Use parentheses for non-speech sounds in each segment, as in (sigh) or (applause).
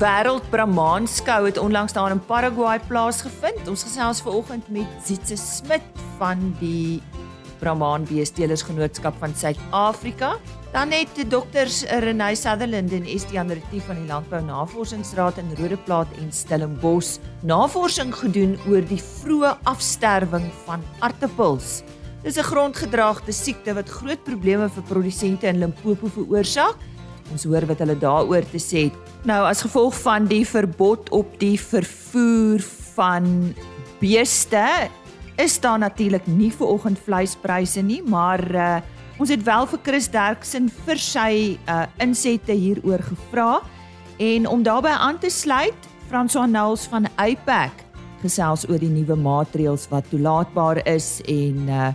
Wêreld Brahmanskou het onlangs daar in Paraguay plaasgevind. Ons gesels vanoggend met Zitse Smit van die Brahman Beestelers Genootskap van Suid-Afrika. Dan het dokters Renay Sutherland en Estian Retief van die Landbou Navorsingsraad in Rodeplaat en Stellenbosch navorsing gedoen oor die vroeë afsterwing van aartappels. Dis 'n grondgedraagde siekte wat groot probleme vir produsente in Limpopo veroorsaak. Ons hoor wat hulle daaroor te sê het. Nou as gevolg van die verbod op die vervoer van beeste is daar natuurlik nie vir oggend vleispryse nie, maar uh, ons het wel vir Chris Derksen vir sy uh, insette hieroor gevra en om daarbey aan te sluit, François Nels van Apac gesels oor die nuwe maatreëls wat toelaatbaar is en uh,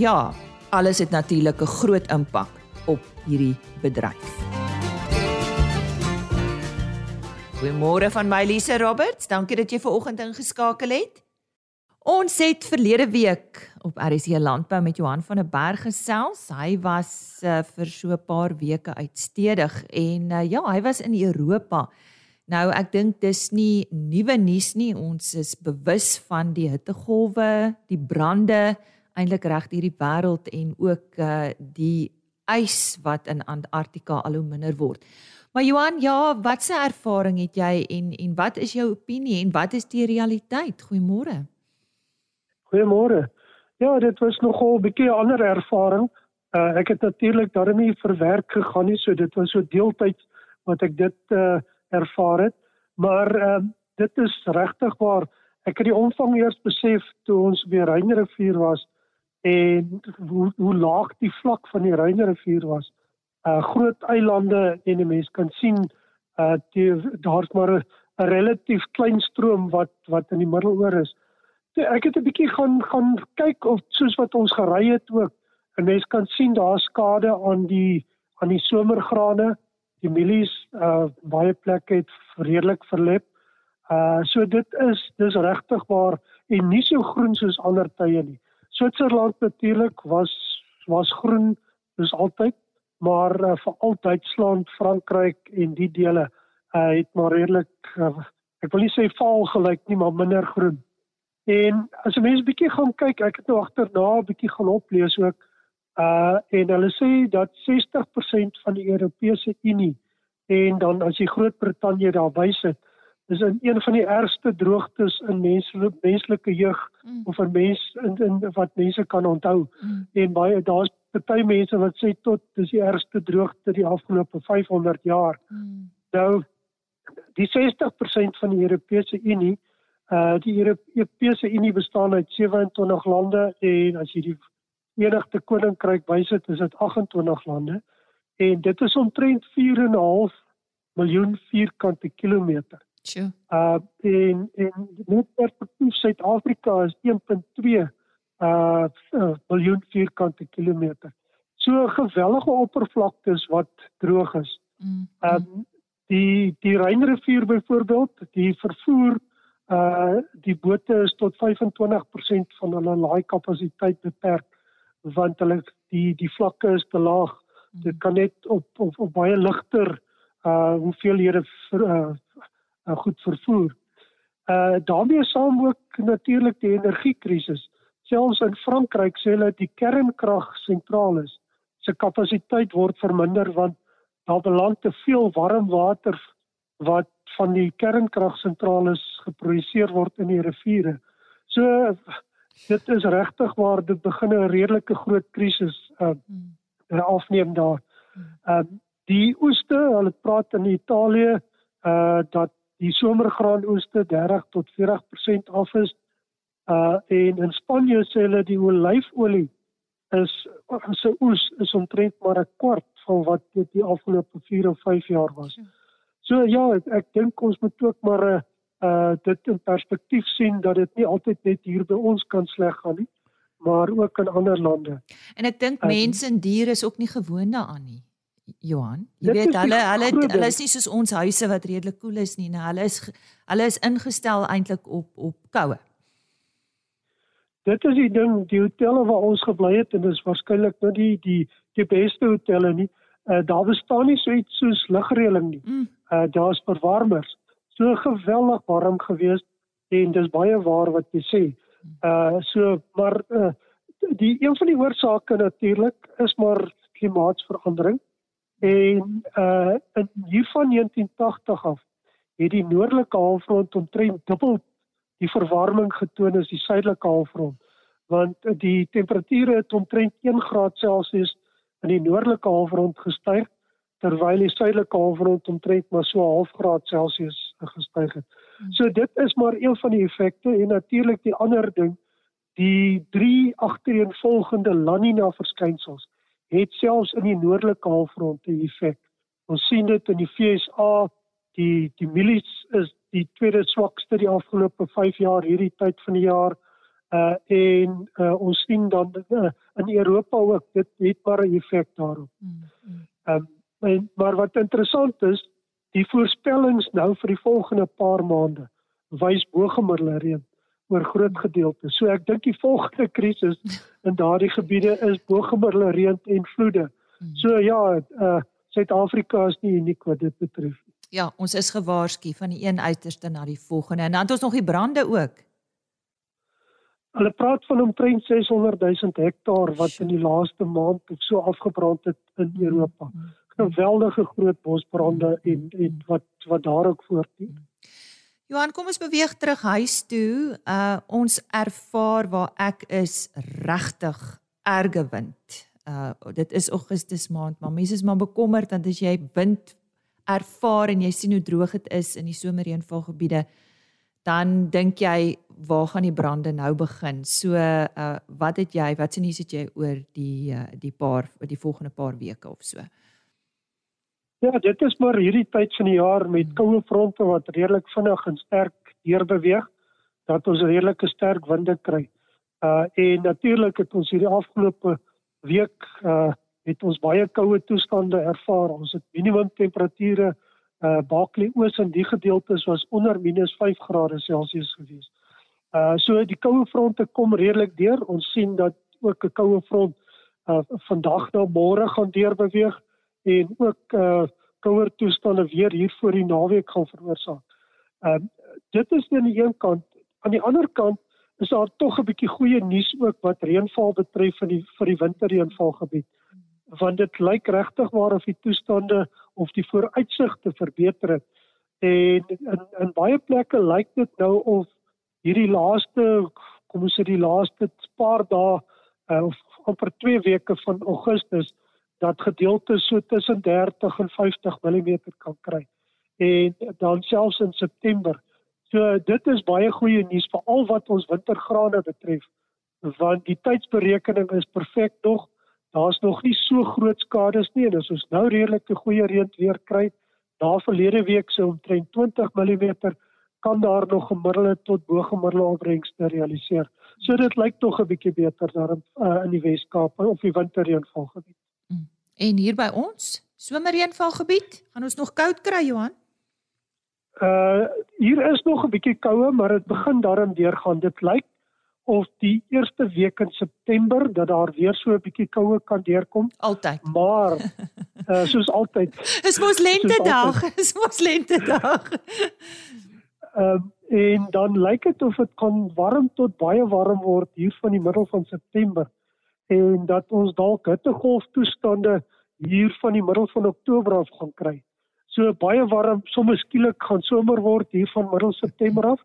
ja, alles het natuurlik 'n groot impak op hierdie bedryf. Goeiemôre van my Lise Roberts. Dankie dat jy ver oggend ingeskakel het. Ons het verlede week op RSC Landbou met Johan van der Berg gesels. Hy was uh, vir so 'n paar weke uitstedig en uh, ja, hy was in Europa. Nou ek dink dis nie nuwe nuus nie. Ons is bewus van die hittegolwe, die brande eintlik reg hierdie wêreld en ook uh, die ys wat in Antarktika al hoe minder word. Maar Johan, ja, wat se ervaring het jy en en wat is jou opinie en wat is die realiteit? Goeiemôre. Goeiemôre. Ja, dit was nogal 'n bietjie ander ervaring. Uh, ek het natuurlik daarmee verwerk gegaan nie, so dit was so deeltyd wat ek dit uh, ervaar het. Maar uh, dit is regtig waar ek het die omvang eers besef toe ons by Reinrivier was en hoe, hoe laag die vlak van die Reinrivier was. Uh groot eilande en 'n mens kan sien uh daar's maar 'n relatief klein stroom wat wat in die middeloor is ek het 'n bietjie gaan gaan kyk of soos wat ons gery het ook. 'n Mens kan sien daar skade aan die aan die somergrane. Die mielies uh baie plekke het redelik verlep. Uh so dit is dis regtig waar en nie so groen soos ander tye nie. Switserland natuurlik was was groen soos altyd, maar uh, veral Duitsland, Frankryk en die dele uh het maar redelik uh, ek wil nie sê vaal gelyk nie, maar minder groen. En as 'n mens bietjie gaan kyk, ek het nou agterna 'n bietjie gaan oplees ook uh en hulle sê dat 60% van die Europese Unie en dan as jy Groot-Brittanje daarby sit, is in een van die ergste droogtes in menslike menslike jeug mm. of vir mens in, in wat mense kan onthou. Mm. En baie daar's baie mense wat sê tot dis die ergste droogte die afgelope 500 jaar. Mm. Nou die 60% van die Europese Unie Uh die Europese Unie bestaan uit 27 lande en as jy die Verenigde Koninkryk bysit is dit 28 lande en dit is omtrent 4.5 miljoen vierkante kilometer. Sjoe. Uh en en net perspektief Suid-Afrika is 1.2 uh miljoen vierkante kilometer. So gewellige oppervlaktes wat droog is. Mm. Um die die Reinrivier byvoorbeeld, die vervoer uh die bote is tot 25% van hulle laai kapasiteit beperk want hulle die die vlakke is te laag. Hmm. Dit kan net op op, op baie ligter uh hoeveelhede vir uh, uh goed vervoer. Uh daarmee saam ook natuurlik die energiekrisis. Selfs in Frankryk sê hulle die kernkragsentrale se kapasiteit word verminder want daar beland te veel warm water wat van die kernkragsentrale geproduseer word in die riviere. So dit is regtig waar dit begin 'n redelike groot krisis uh, uh afneem daar. Ehm uh, die oeste, hulle praat in Italië uh dat die somergraanoeste 30 tot 40% af is. Uh en in Spanje sê hulle die olyfolie is se oes is omtrent maar 'n kwart van wat dit die afgelope 4 of 5 jaar was. So ja, ek, ek dink ons moet ook maar uh, uh dit in perspektief sien dat dit nie altyd net hier by ons kan sleg gaan nie, maar ook in ander lande. En ek dink uh, mense en diere is ook nie gewoond daaraan nie. Johan, jy weet hulle hulle hulle is nie soos ons huise wat redelik koel is nie, nou hulle is hulle is ingestel eintlik op op koue. Dit is die ding, die hotelle waar ons gebly het en dis waarskynlik nou die die die beste hotelle nie. Uh daar bestaan nie so iets soos ligreëling nie. Mm uh, daar's verwarmers. so geweldig warm gewees en dis baie waar wat jy sê. Uh so maar uh die een van die oorsake natuurlik is maar klimaatsverandering en uh in hiervan 1980 af het die noordelike halfrond omtrent dubbel die verwarming getoon as die suidelike halfrond want die temperature het omtrent 1 graad Celsius in die noordelike halfrond gestyg terwyl die suidelike halfrond omtrent maar so 'n half graad Celsius gestyg het. Hmm. So dit is maar een van die effekte en natuurlik die ander ding die drie agtereenvolgende La Nina verskynsels het selfs in die noordelike halfrond 'n effek. Ons sien dit in die FSA, die die mielies is die tweede swakste die afgelope 5 jaar hierdie tyd van die jaar. Uh en uh, ons sien dan uh, in Europa ook dit het maar 'n effek daarop. Hmm, hmm. Ehm um, en maar wat interessant is, die voorspellings nou vir die volgende paar maande wys bogemiddelde reën oor groot gedeeltes. So ek dink die volgende krisis in daardie gebiede is bogemiddelde reën en vloede. Hmm. So ja, uh Suid-Afrika is nie uniek wat dit betref. Ja, ons is gewaarsku van die een uiterste na die volgende. En dan het ons nog die brande ook. Hulle praat van omtrent 600 000 hektaar wat in die laaste maand of so afgebrand het in Europa. Geweldige groot bosbrande en en wat wat daar ook voortduur. Johan, kom ons beweeg terug huis toe. Uh ons ervaar waar ek is regtig erge wind. Uh dit is Augustus maand, maar mense is maar bekommerd want as jy wind ervaar en jy sien hoe droog dit is in die somerreënvalgebiede, dan dink jy waar gaan die brande nou begin? So uh wat het jy, wat sien jy oor die uh, die paar die volgende paar weke of so? Ja, dit is maar hierdie tyd van die jaar met koue fronte wat redelik vinnig en sterk deurbeweeg dat ons redelike sterk winde kry. Uh en natuurlik het ons hierdie afgelope week uh het ons baie koue toestande ervaar. Ons het minimum temperature uh Baaklie Oos in die gedeeltes was onder -5 grade Celsius gewees. Uh so die koue fronte kom redelik deur. Ons sien dat ook 'n koue front uh vandag na môre gaan deurbeweeg en ook uh kouer toestande weer hier voor die naweek gaan veroorsaak. Ehm uh, dit is aan die een kant, aan die ander kant is daar tog 'n bietjie goeie nuus ook wat reënval betref vir die vir die winterreënvalgebied. Want dit lyk regtig waar of die toestande of die vooruitsigte verbeter het. En in in baie plekke lyk dit nou of hierdie laaste kom ons sê die laaste paar dae uh, of amper 2 weke van Augustus dat gedeeltes so tussen 30 en 50 mm kan kry. En dan selfs in September. So dit is baie goeie nuus vir al wat ons wintergrane betref want die tydsberekening is perfek nog. Daar's nog nie so groot skades nie en as ons nou redelike goeie reën weer kry, daar verlede week so omtrent 20 mm kan daar nog gemiddelde tot bo gemiddelde opbrengste realiseer. So dit lyk tog 'n bietjie beter daar in, uh, in die Wes-Kaap of die winterreënvalgebied. En hier by ons, somerreënvalgebied, gaan ons nog koud kry, Johan? Uh hier is nog 'n bietjie koue, maar dit begin daarin deurgaan. Dit lyk of die eerste week in September dat daar weer so 'n bietjie koue kan deurkom. Altyd. Maar uh (laughs) soos altyd. Dis mos lente dag. Dis mos lente dag. Ehm uh, en dan lyk dit of dit kan warm tot baie warm word hier van die middel van September en dat ons dalk hittegolf toestande hier van die middel van Oktober af gaan kry. So baie warm, sommer skielik gaan somer word hier van middel September af.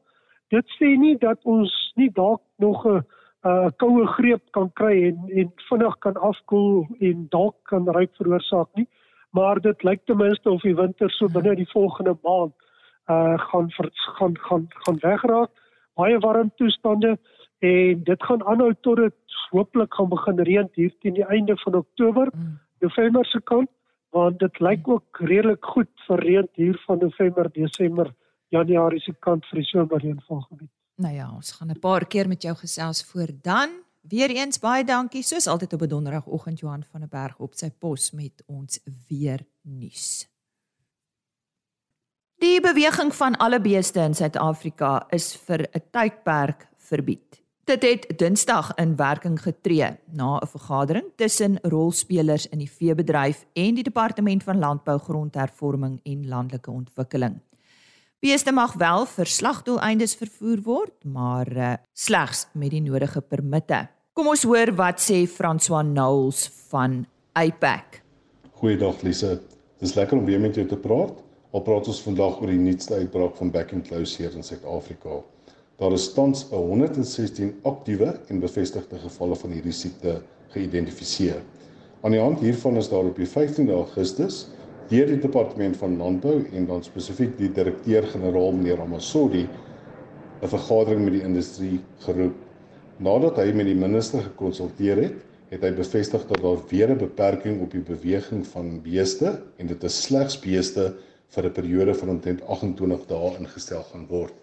Dit sê nie dat ons nie dalk nog 'n 'n koue greep kan kry en en vinnig kan afkoel en dalk kan ryk veroorsaak nie, maar dit lyk ten minste of die winter so binne die volgende maand uh gaan gaan gaan gaan wegraak. Baie warm toestande en dit gaan aanhou tot dit hopelik gaan begin reën hier teen die einde van Oktober, mm. November se kant, want dit lyk ook redelik goed vir reën hier van November, Desember, Januarie se kant vir die somerreënvalgebied. Nou ja, ons gaan 'n paar keer met jou gesels voor dan. Weereens baie dankie soos altyd op 'n donderdagoggend Johan van der Berg op sy pos met ons weer nuus. Die beweging van alle beeste in Suid-Afrika is vir 'n tydperk verbied. Dit het Dinsdag in werking getree na 'n vergadering tussen rolspelers in die veebedryf en die Departement van Landbou, Grondhervorming en Landelike Ontwikkeling. Beeste mag wel vir slagdoeleindes vervoer word, maar uh, slegs met die nodige permitte. Kom ons hoor wat sê François Knowles van APAC. Goeiedag Lise. Dis lekker om weer met jou te praat. Al praat ons vandag oor die nuutste uitbraak van back and close hier in Suid-Afrika. Daar is tans 116 aktiewe en bevestigde gevalle van hierdie siekte geïdentifiseer. Aan die hand hiervan is daar op die 15de Augustus deur die departement van landbou en dan spesifiek die direkteur-generaal meneer Ramasodi 'n vergadering met die industrie geroep. Nadat hy met die minister gekonsulteer het, het hy bevestig dat daar weer 'n beperking op die beweging van beeste en dit is slegs beeste vir 'n periode van omtrent 28 dae ingestel gaan word.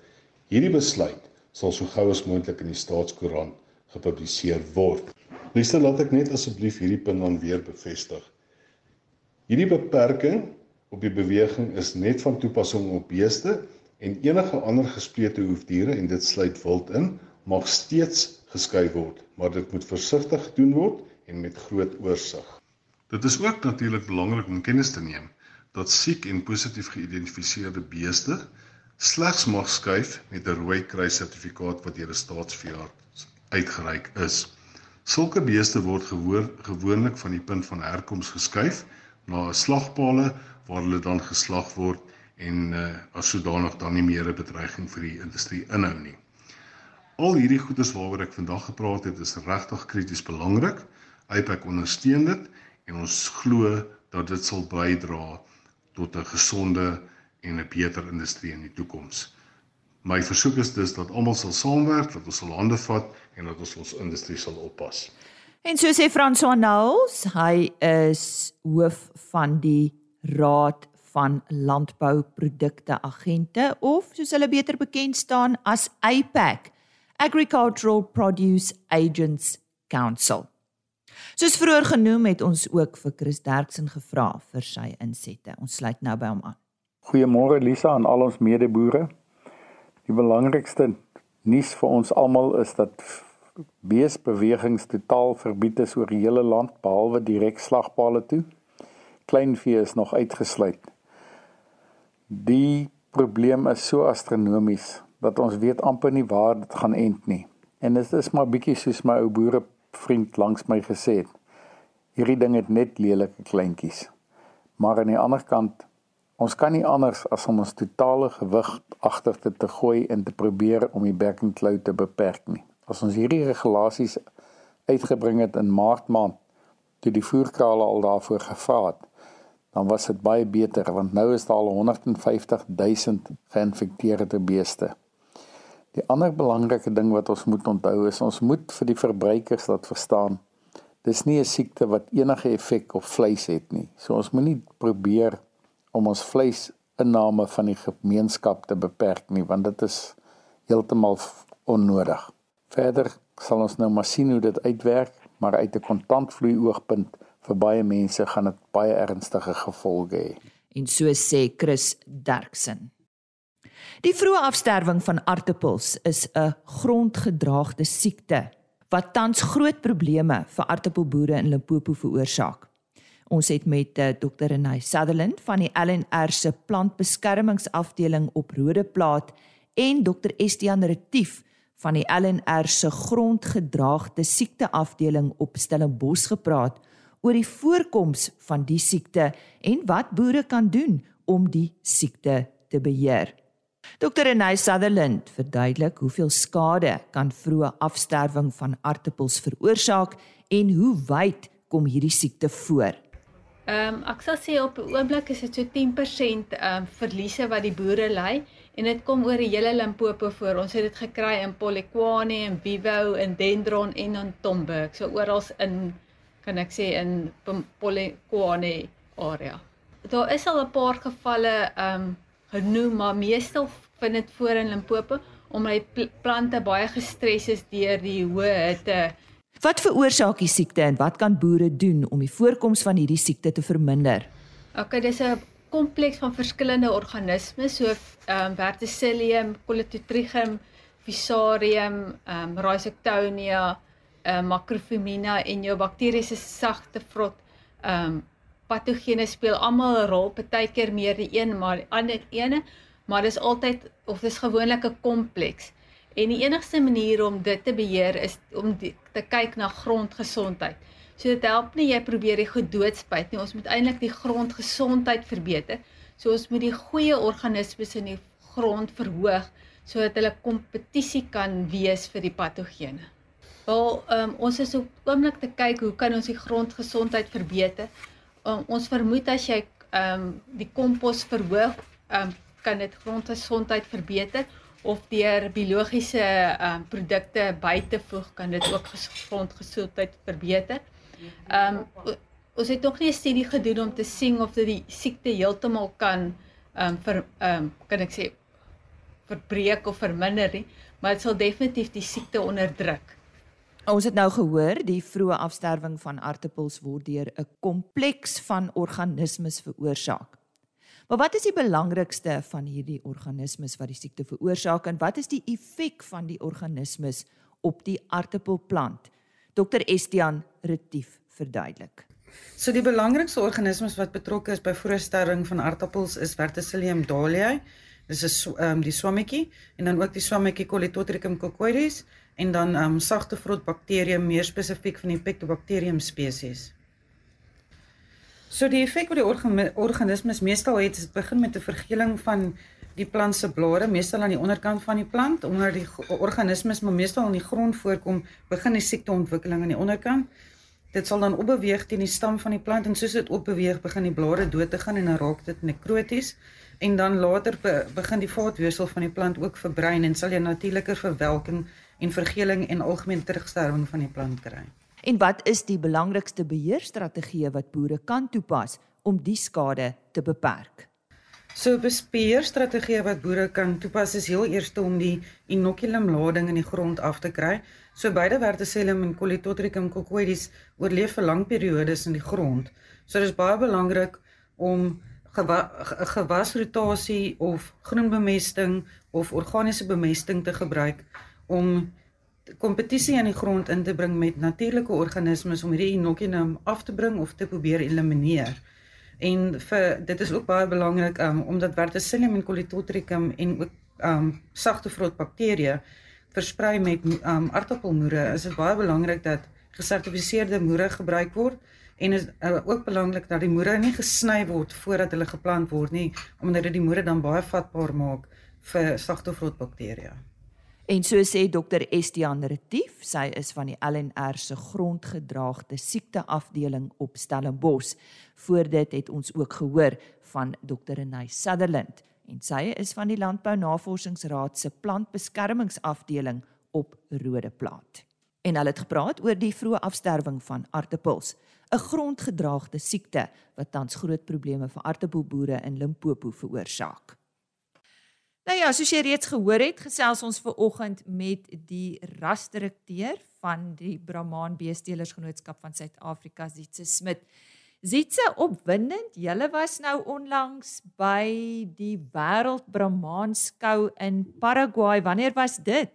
Hierdie besluit sal so gou as moontlik in die staatskoerant gepubliseer word. Liefste laat ek net asseblief hierdie punt dan weer bevestig. Hierdie beperking op die beweging is net van toepassing op beeste en enige ander gesplete hoefdiere en dit sluit wild in mag steeds geskei word, maar dit moet versigtig gedoen word en met groot oorsig. Dit is ook natuurlik belangrik om kennis te neem dat siek en positief geïdentifiseerde beeste slegs mag skuif met 'n rooi kruis sertifikaat wat deur 'n staatsveearts uitgereik is. Sulke beeste word gewoon gewoonlik van die punt van herkoms geskuif na slagpale waar hulle dan geslag word en uh, as sodanig dan nie meer 'n bedreiging vir die industrie inhou nie. Al hierdie goedes waaroor ek vandag gepraat het is regtig krities belangrik. IPAC ondersteun dit en ons glo dat dit sal bydra tot 'n gesonde en 'n beter industrie in die toekoms. My versoek is dus dat almal sal saamwerk, dat ons sal hande vat en dat ons ons industrie sal oppas. En so sê François Knowles, hy is hoof van die Raad van Landbouprodukte Agente of soos hulle beter bekend staan as APAC, Agricultural Produce Agents Council. Soos vroeër genoem het ons ook vir Chris Derksen gevra vir sy insette. Ons sluit nou by hom aan. Goeiemôre Lisa en al ons medeboere. Die belangrikste nuus vir ons almal is dat beesbewegings totaal verbied is oor die hele land behalwe direk slagpale toe. Kleinvee is nog uitgesluit. Die probleem is so astronomies dat ons weet amper nie waar dit gaan end nie. En dit is maar bietjie soos my ou boere vriend langs my gesê het. Hierdie ding het net lelike kleintjies. Maar aan die ander kant Ons kan nie anders as om ons totale gewig agter te, te gooi en te probeer om die claw te beperk nie. As ons hierdie regulasies uitgebring het in Maart maand toe die voerkrale al daarvoor gevra het, dan was dit baie beter want nou is daar al 150 000 geïnfekteerde beeste. Die ander belangrike ding wat ons moet onthou is ons moet vir die verbruikers laat verstaan dis nie 'n siekte wat enige effek op vleis het nie. So ons moenie probeer om ons vleisinname van die gemeenskap te beperk nie want dit is heeltemal onnodig. Verder sal ons nou maar sien hoe dit uitwerk, maar uit 'n kontantvloei oogpunt vir baie mense gaan dit baie ernstige gevolge hê. En so sê Chris Derksen. Die vroeë afsterwing van aartappels is 'n grondgedraagde siekte wat tans groot probleme vir aartappelboere in Limpopo veroorsaak. Ons het met uh, Dr. Renay Sutherland van die LNR se plantbeskermingsafdeling op Rodeplaat en Dr. Estian Retief van die LNR se grondgedraagde siekteafdeling op Stellenbosch gepraat oor die voorkoms van die siekte en wat boere kan doen om die siekte te beheer. Dr. Renay Sutherland verduidelik hoeveel skade kan vroeë afsterwing van aartappels veroorsaak en hoe wyd kom hierdie siekte voor. Ehm um, ek sal sê op 'n oomblik is dit so 10% ehm um, verliese wat die boere ly en dit kom oor die hele Limpopo voor. Ons het dit gekry in Polokwane en Vivo en Dendron en in Tomburg. So oral in kan ek sê in Polokwane area. Daar is al 'n paar gevalle ehm um, genoem, maar meestal vind dit voor in Limpopo omdat die plante baie gestres is deur die hoë hitte. Wat veroorsaak die siekte en wat kan boere doen om die voorkoms van hierdie siekte te verminder? Okay, dis 'n kompleks van verskillende organismes so ehm um, Verticillium, Colletotrichum, Fusarium, ehm um, Rhizoctonia, ehm um, Macrophyllomina en jou bakteriese sagte vrot ehm um, patogene speel almal 'n rol, partykeer meer die een maar die ander ene maar dis altyd of dis gewoonlik 'n kompleks. En die enigste manier om dit te beheer is om die, te kyk na grondgesondheid. So dit help nie jy probeer die goed doodspuit nie. Ons moet eintlik die grondgesondheid verbeter. So ons moet die goeie organismes in die grond verhoog sodat hulle kompetisie kan wees vir die patogene. Wel, um, ons is op oomblik te kyk hoe kan ons die grondgesondheid verbeter? Um, ons vermoed as jy um, die kompos verhoog, um, kan dit grondgesondheid verbeter of deur biologiese um, produkte by te voeg kan dit ook grondgesondheid verbeter. Um, ons het nog nie 'n studie gedoen om te sien of dit die siekte heeltemal kan um, vir um, kan ek sê verbreek of verminder nie, maar dit sal definitief die siekte onderdruk. Ons het nou gehoor die vroeë afsterwing van aartappels word deur 'n kompleks van organismes veroorsaak. Maar wat is die belangrikste van hierdie organismes wat die siekte veroorsaak en wat is die effek van die organismes op die aartappelplant? Dr Estian Retief verduidelik. So die belangrikste organismes wat betrokke is by vroegsterwing van aartappels is Verticillium dahliae, Dis is ehm um, die swammetjie en dan ook die swammetjie Colletotricum cocoides en dan um, sagte vrot bakterieë meer spesifiek van die Pectobacterium spesies. So die effek wat die organ organismes meestal het, is dit begin met 'n vergeling van die plant se blare, meestal aan die onderkant van die plant, omdat die organismes maar meestal in die grond voorkom, begin die siekteontwikkeling aan die onderkant. Dit sal dan opbeweeg teen die stam van die plant en soos dit opbeweeg, begin die blare dood te gaan en dan raak dit nekroties en dan later be, begin die vaatweefsel van die plant ook verbrein en sal jy natuurliker verwelking en vergeling en algemeen terugsterwing van die plant kry. En wat is die belangrikste beheerstrategieë wat boere kan toepas om die skade te beperk? So beheerstrategieë wat boere kan toepas is heel eers om die inoculumlading in die grond af te kry. So beide Verticillium en Colletotricum cocoides oorleef vir lang periodes in die grond. So dis baie belangrik om gewasrotasie of groenbemesting of organiese bemesting te gebruik om kompetisie in die grond in te bring met natuurlike organismes om hierdie inoculum af te bring of te probeer elimineer. En vir dit is ook baie belangrik um, omdat Verticillium en Colletotricum en ook um sagte vrot bakterieë versprei met um aardappelmoere, is dit baie belangrik dat gesertifiseerde moere gebruik word en is uh, ook belangrik dat die moere nie gesny word voordat hulle geplant word nie omdat dit die moere dan baie vatbaar maak vir sagte vrot bakterieë. En so sê dokter Estian Retief, sy is van die LNR se grondgedraagde siekte afdeling op Stellenbosch. Voor dit het ons ook gehoor van dokter Renay Sutherland en sy is van die Landbou Navorsingsraad se plantbeskermingsafdeling op Rodeplaat. En hulle het gepraat oor die vroeë afsterwing van aartappels. 'n grondgedraagde siekte wat tans groot probleme vir aartappelboere in Limpopo veroorsaak. Nou ja, soos jy reeds gehoor het, gesels ons ver oggend met die rasdirekteur van die Brahman Beestelersgenootskap van Suid-Afrika, Zitse Smit. Zitse, opwindend. Julle was nou onlangs by die Wêreld Brahman Skou in Paraguay. Wanneer was dit?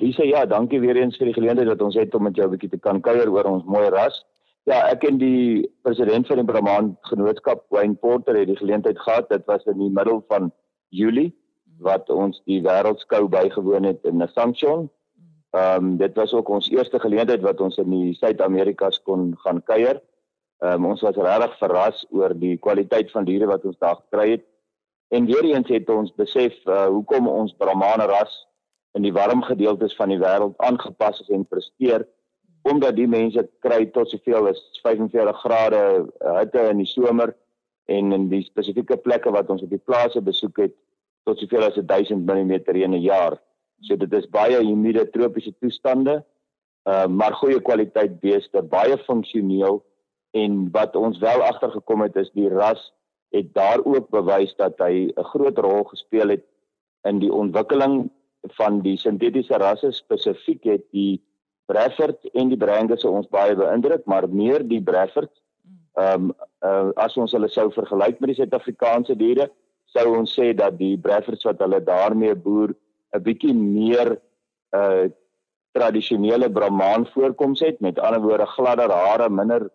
Lisa, ja, dankie weer eens vir die geleentheid dat ons het om met jou 'n bietjie te kan kuier oor ons mooi ras. Ja, ek en die president van die Brahman Genootskap, Wayne Porter, het die geleentheid gehad. Dit was in die middel van Julie wat ons die wêreldskou bygewoon het in Assumption. Ehm um, dit was ook ons eerste geleentheid wat ons in die Suid-Amerikas kon gaan kuier. Ehm um, ons was regtig verras oor die kwaliteit van diere wat ons daar gekry het. En weer eens het ons besef uh, hoekom ons Brahman ras in die warm gedeeltes van die wêreld aangepas is en presteer omdat die mense kry tot soveel as 45 grade hitte in die somer en in die spesifieke plekke wat ons op die plase besoek het tot soveel as 1000 mm in 'n jaar. So dit is baie humide tropiese toestande, uh, maar goeie kwaliteit beeste, baie funksioneel en wat ons wel agtergekom het is die ras het daar ook bewys dat hy 'n groot rol gespeel het in die ontwikkeling van die sintetiese rasse spesifiek het die Breffert en die Brangus ons baie beïndruk, maar meer die Breffert. Ehm um, uh, as ons hulle sou vergelyk met die Suid-Afrikaanse diere, sou ons sê dat die Brefferts wat hulle daarmee boer 'n bietjie meer uh tradisionele Brahman voorkoms het, met ander woorde gladder hare, minder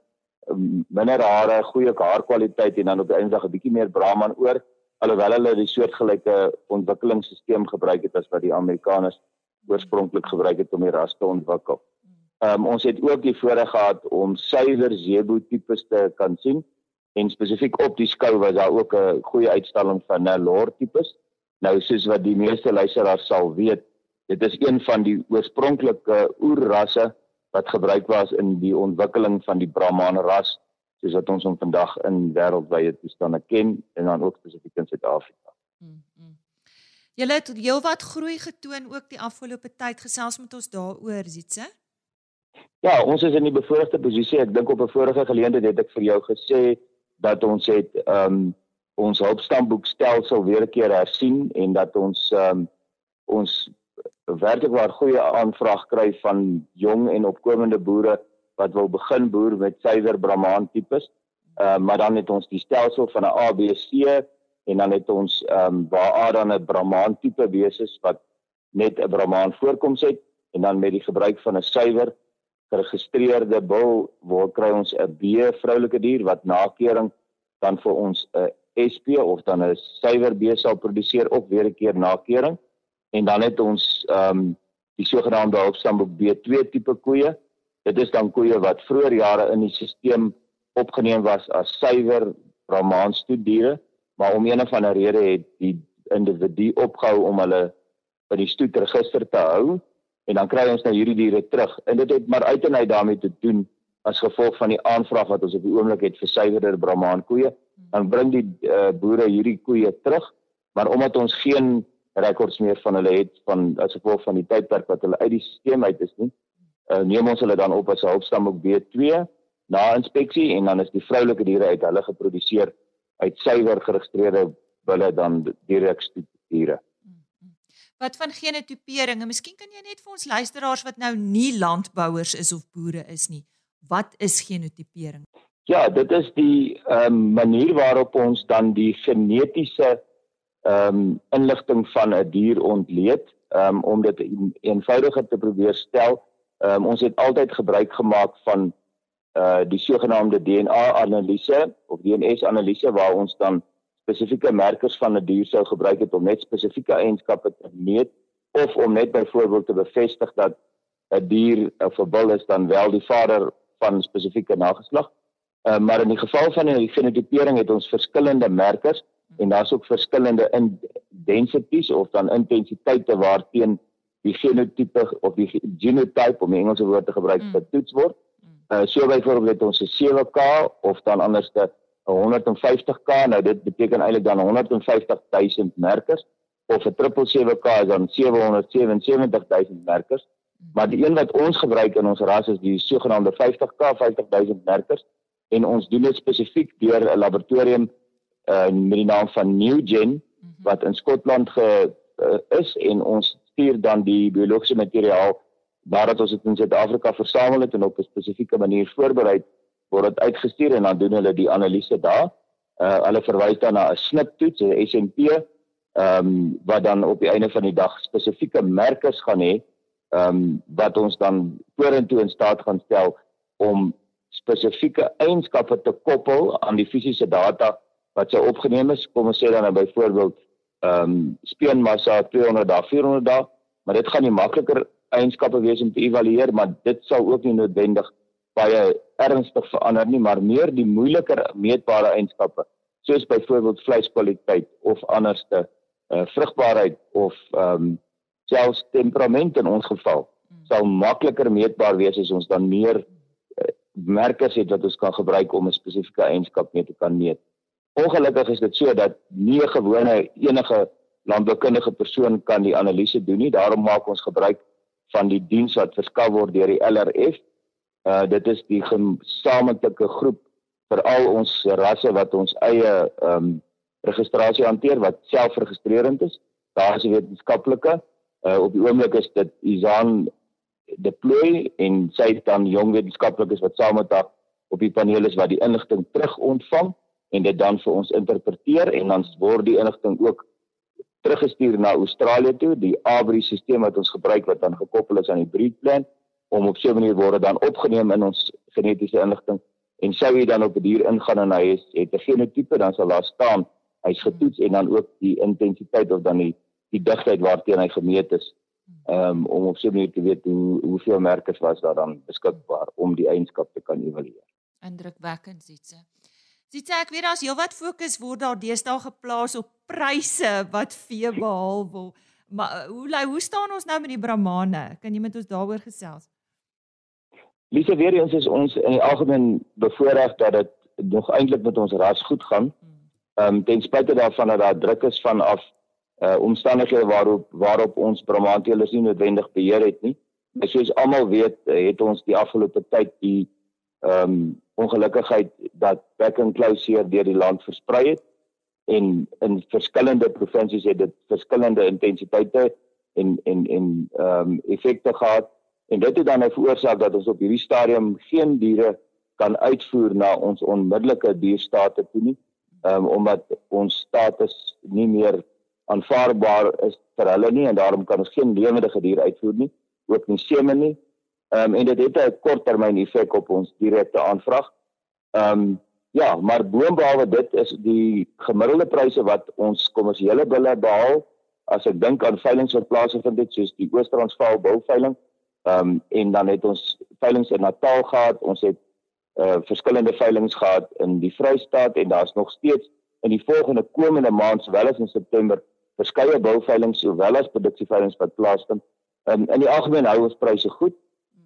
minder hare, goeie haarkwaliteit en dan op die einde 'n bietjie meer Brahman oor alhoewel hulle die soortgelyke ontwikkelingsstelsel gebruik het as wat die Amerikaners oorspronklik gebruik het om die ras te ontwikkel. Ehm um, ons het ook die voorreg gehad om suiwer zebu tipes te kan sien en spesifiek op die skou was daar ook 'n goeie uitstalling van Nelore tipes. Nou soos wat die meeste luisteraars sal weet, dit is een van die oorspronklike oerrasse wat gebruik was in die ontwikkeling van die Brahman ras soos wat ons hom vandag in wêreldwye toestande ken en dan ook spesifiek in Suid-Afrika. Mm, mm. Julle het heelwat groei getoon ook die afgelope tyd gesels met ons daaroor, Zietse. Ja, ons is in die bevoordeelde posisie. Ek dink op 'n vorige geleentheid het ek vir jou gesê dat ons het ehm um, ons hulpstamboekstelsel weer 'n keer hersien en dat ons ehm um, ons werklik waar goeie aanvraag kry van jong en opkomende boere wat wil begin boer met suiwer Brahman tipes. Ehm uh, maar dan het ons die stelsel van 'n ABC en dan het ons ehm um, waar A dan 'n Brahman tipe beses wat net 'n Brahman voorkoms het en dan met die gebruik van 'n suiwer geregistreerde bul waar kry ons 'n B vroulike dier wat nakering dan vir ons 'n SP of dan 'n suiwer B sal produseer op weer 'n keer nakering en dan het ons ehm um, die sogenaamde hulpstamboek B2 tipe koeie. Dit is dan koeie wat vroeër jare in die stelsel opgeneem was as suiwer Brahman stoediere, maar om een of ander rede het die individu opgehou om hulle by die stoetregister te hou en dan kry ons nou hierdie diere terug. En dit het maar uit en uit daarmee te doen as gevolg van die aanvraag wat ons op die oomblik het vir suiwerder Brahman koeie. Dan bring die uh, boere hierdie koeie terug maar omdat ons geen rekords meer van hulle het van as gevolg van die tydperk wat hulle uit die stelsel uit is nie uh, neem ons hulle dan op as 'n hulpstam op B2 na inspeksie en dan is die vroulike diere uit hulle geproduseer uit suiwer geregistreerde bulle dan direk diere wat van genotipering en miskien kan jy net vir ons luisteraars wat nou nie landbouers is of boere is nie, wat is genotipering? Ja, dit is die ehm um, manier waarop ons dan die genetiese ehm um, inligting van 'n dier ontleed um, om dit eenvoudiger te probeer stel. Ehm um, ons het altyd gebruik gemaak van uh die sogenaamde DNA-analise of DNS-analise waar ons dan spesifieke merkers van 'n die dier sou gebruik het om net spesifieke eienskappe te meet of om net byvoorbeeld te bevestig dat 'n dier of 'n bul is dan wel die vader van spesifieke nageslag. Uh, maar in die geval van die genotipering het ons verskillende merkers en daar's ook verskillende in densities of dan intensiteite waarteen die genotipe of die genotype om die Engelse woord te gebruik mm. getoets word. Uh, so byvoorbeeld het ons 'n 7K of dan anderste 150k nou dit beteken eintlik dan 150000 merkers of 'n 777k is dan 777000 merkers. Maar die een wat ons gebruik in ons ras is die sogenaamde 50k 50000 merkers en ons doen dit spesifiek deur 'n laboratorium uh, met die naam van NewGen wat in Skotland ge uh, is en ons stuur dan die biologiese materiaal nadat ons dit in Suid-Afrika versamel het en op 'n spesifieke manier voorberei word dit uitgestuur en dan doen hulle die analise daar. Uh hulle verwys dan na 'n sniptoets, 'n SNP, ehm um, wat dan op die einde van die dag spesifieke merkers gaan hê, ehm um, wat ons dan vorentoe in staat gaan stel om spesifieke eienskappe te koppel aan die fisiese data wat sou opgeneem is. Kom ons sê dan nou byvoorbeeld ehm um, speenmassa 200 dae, 400 dae, maar dit gaan nie makliker eienskappe wees om te evalueer, maar dit sou ook nie noodwendig baie ernstig verander nie, maar meer die moeiliker meetbare eienskappe, soos byvoorbeeld vleiskwaliteit of anderste uh, vrugbaarheid of ehm um, selfs temperament in ons geval sal makliker meetbaar wees as ons dan meer uh, merkers het wat ons kan gebruik om 'n spesifieke eienskap mee te kan meet. Ongelukkig is dit so dat nie 'n gewone enige landboukundige persoon kan die analise doen nie. Daarom maak ons gebruik van die diens wat verskaf word deur die LRF Uh dit is die gesamentlike groep vir al ons rasse wat ons eie ehm um, registrasie hanteer wat selfregistrerend is. Daar is 'n wetenskaplike uh op die oomblik is dit Izan deploy en sy het dan jong wetenskaplikes wat saam met haar op die paneel is wat die inligting terug ontvang en dit dan vir ons interpreteer en dan word die inligting ook teruggestuur na Australië toe, die ABRI stelsel wat ons gebruik wat dan gekoppel is aan die breed plan om op so 'n manier word dan opgeneem in ons genetiese inligting en sou jy dan op 'n dier ingaan en hy is, het 'n genotipe dan sal daar staan hy's getoets en dan ook die intensiteit of dan die die digtheid waarteen hy gemeet is um, om op so 'n manier te weet hoe hoeveel merkers was daar dan beskikbaar om die eienskap te kan evalueer. Indrukwekkend sitse. Sitse ek weet daar's heelwat fokus word daar deesdae geplaas op pryse wat vee behaal wil. Maar eh, hoe hoe staan ons nou met die Brahmane? Kan jy met ons daaroor gesels? Lise weer eens is ons in die algemeen bevoordeel dat dit nog eintlik met ons ras goed gaan. Ehm um, ten spyte daarvan dat daar druk is vanaf uh omstandighede waarop waarop ons Brahmanteelers nie noodwendig beheer het nie. Maar soos almal weet, uh, het ons die afgelope tyd die ehm um, ongelukkigheid dat back and closure deur die land versprei het en in verskillende provinsies het dit verskillende intensiteite en en en ehm um, effekte gehad en dit het dan nou veroorsaak dat ons op hierdie stadium geen diere kan uitvoer na ons onmiddellike dierstate toe nie um, omdat ons status nie meer aanvaarbaar is vir hulle nie en daarom kan ons geen lewende dier uitvoer nie, ook nie semen nie. Ehm um, en dit het 'n korttermyn effek op ons direkte aanvraag. Ehm um, ja, maar boonbehalwe dit is die gemiddelde pryse wat ons kommersiële bulle behaal as ek dink aan veilinge wat plaasvind dit soos die Oos-Transvaal bouveiling. Ehm um, en dan het ons veilinge in Natal gehad. Ons het uh verskillende veilinge gehad in die Vrystaat en daar's nog steeds in die volgende komende maand sowel as in September verskeie bouveilings sowel as produksieveilings wat plaasvind. Um, in die algemeen hou ons pryse goed.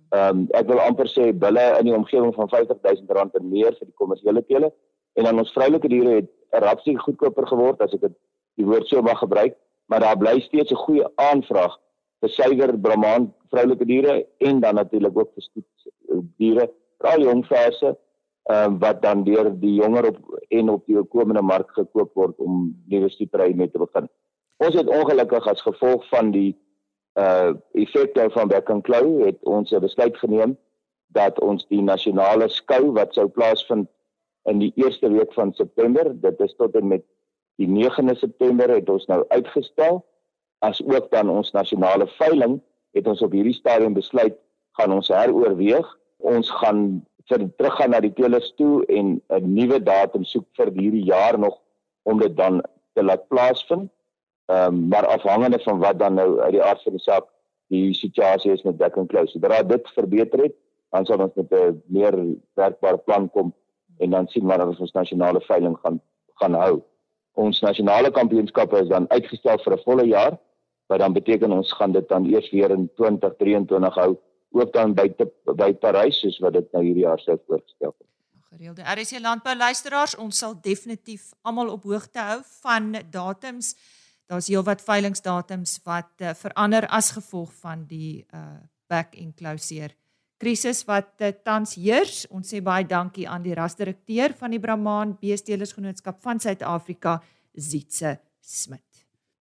Ehm um, ek wil amper sê bulle in die omgewing van R50000 en meer vir die kommersiële teele en dan ons vroulike diere het rapsie goedkoper geword as ek dit die woord so mag gebruik, maar daar bly steeds 'n goeie aanvraag vir suiwer Brahman vroulike diere en dan natuurlik ook vir stoet diere, veral jong verse ehm uh, wat dan deur die jonger op en op die komende mark gekoop word om nuwe stoetery mee te begin. Ons het ongelukkig as gevolg van die uh effekte van Back and Claw het ons 'n besluit geneem dat ons die nasionale skou wat sou plaasvind in die eerste week van September, dit is tot en met die 9de September het ons nou uitgestel as ook dan ons nasionale veiling het ons op hierdie stadium besluit gaan ons heroorweeg. Ons gaan vir teruggaan na die teelers toe en 'n nuwe datum soek vir hierdie jaar nog om dit dan te laat plaasvind. Ehm um, maar afhangende van wat dan nou uit die aard van die saak die situasie is met back and close. Sodra dit verbeter het, dan sal ons met 'n meer werkbare plan kom en dan sien maar of ons nasionale veiling gaan gaan hou. Ons nasionale kampioenskappe is dan uitgestel vir 'n volle jaar, wat dan beteken ons gaan dit dan eers weer in 2023 hou, ook dan by by Parys soos wat dit nou hierdie jaar sou voorgestel het. Gereelde RC landbou luisteraars, ons sal definitief almal op hoogte hou van datums daar's heelwat veilingdatums wat uh, verander as gevolg van die uh back enclosure krisis wat uh, tans heers. Ons sê baie dankie aan die rasdirekteur van die Brahman Beestelersgenootskap van Suid-Afrika, Zietse Smit.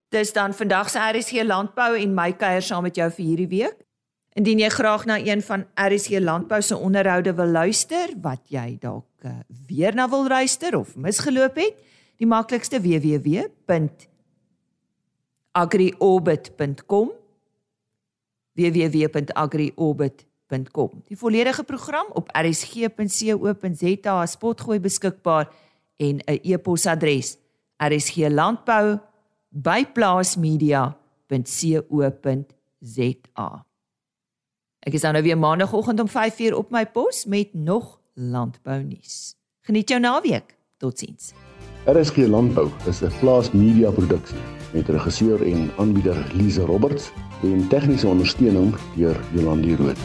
Dis dan vandag se RSC landbou en my kuier saam met jou vir hierdie week. Indien jy graag na een van RSC landbou se onderhoude wil luister wat jy dalk uh, weer na wil luister of misgeloop het, die maklikste www agriorbit.com www.agriorbit.com Die volledige program op rsg.co.za is potgooi beskikbaar en 'n e-posadres rsglandbou@plaasmedia.co.za Ek is dan nou weer maandagooggend om 5:00 op my pos met nog landbou nuus. Geniet jou naweek. Totsiens. RSG Landbou is 'n plaas media produksie met regisseur en aanbieder Lize Roberts en tegniese ondersteuning deur Jolande Rooi.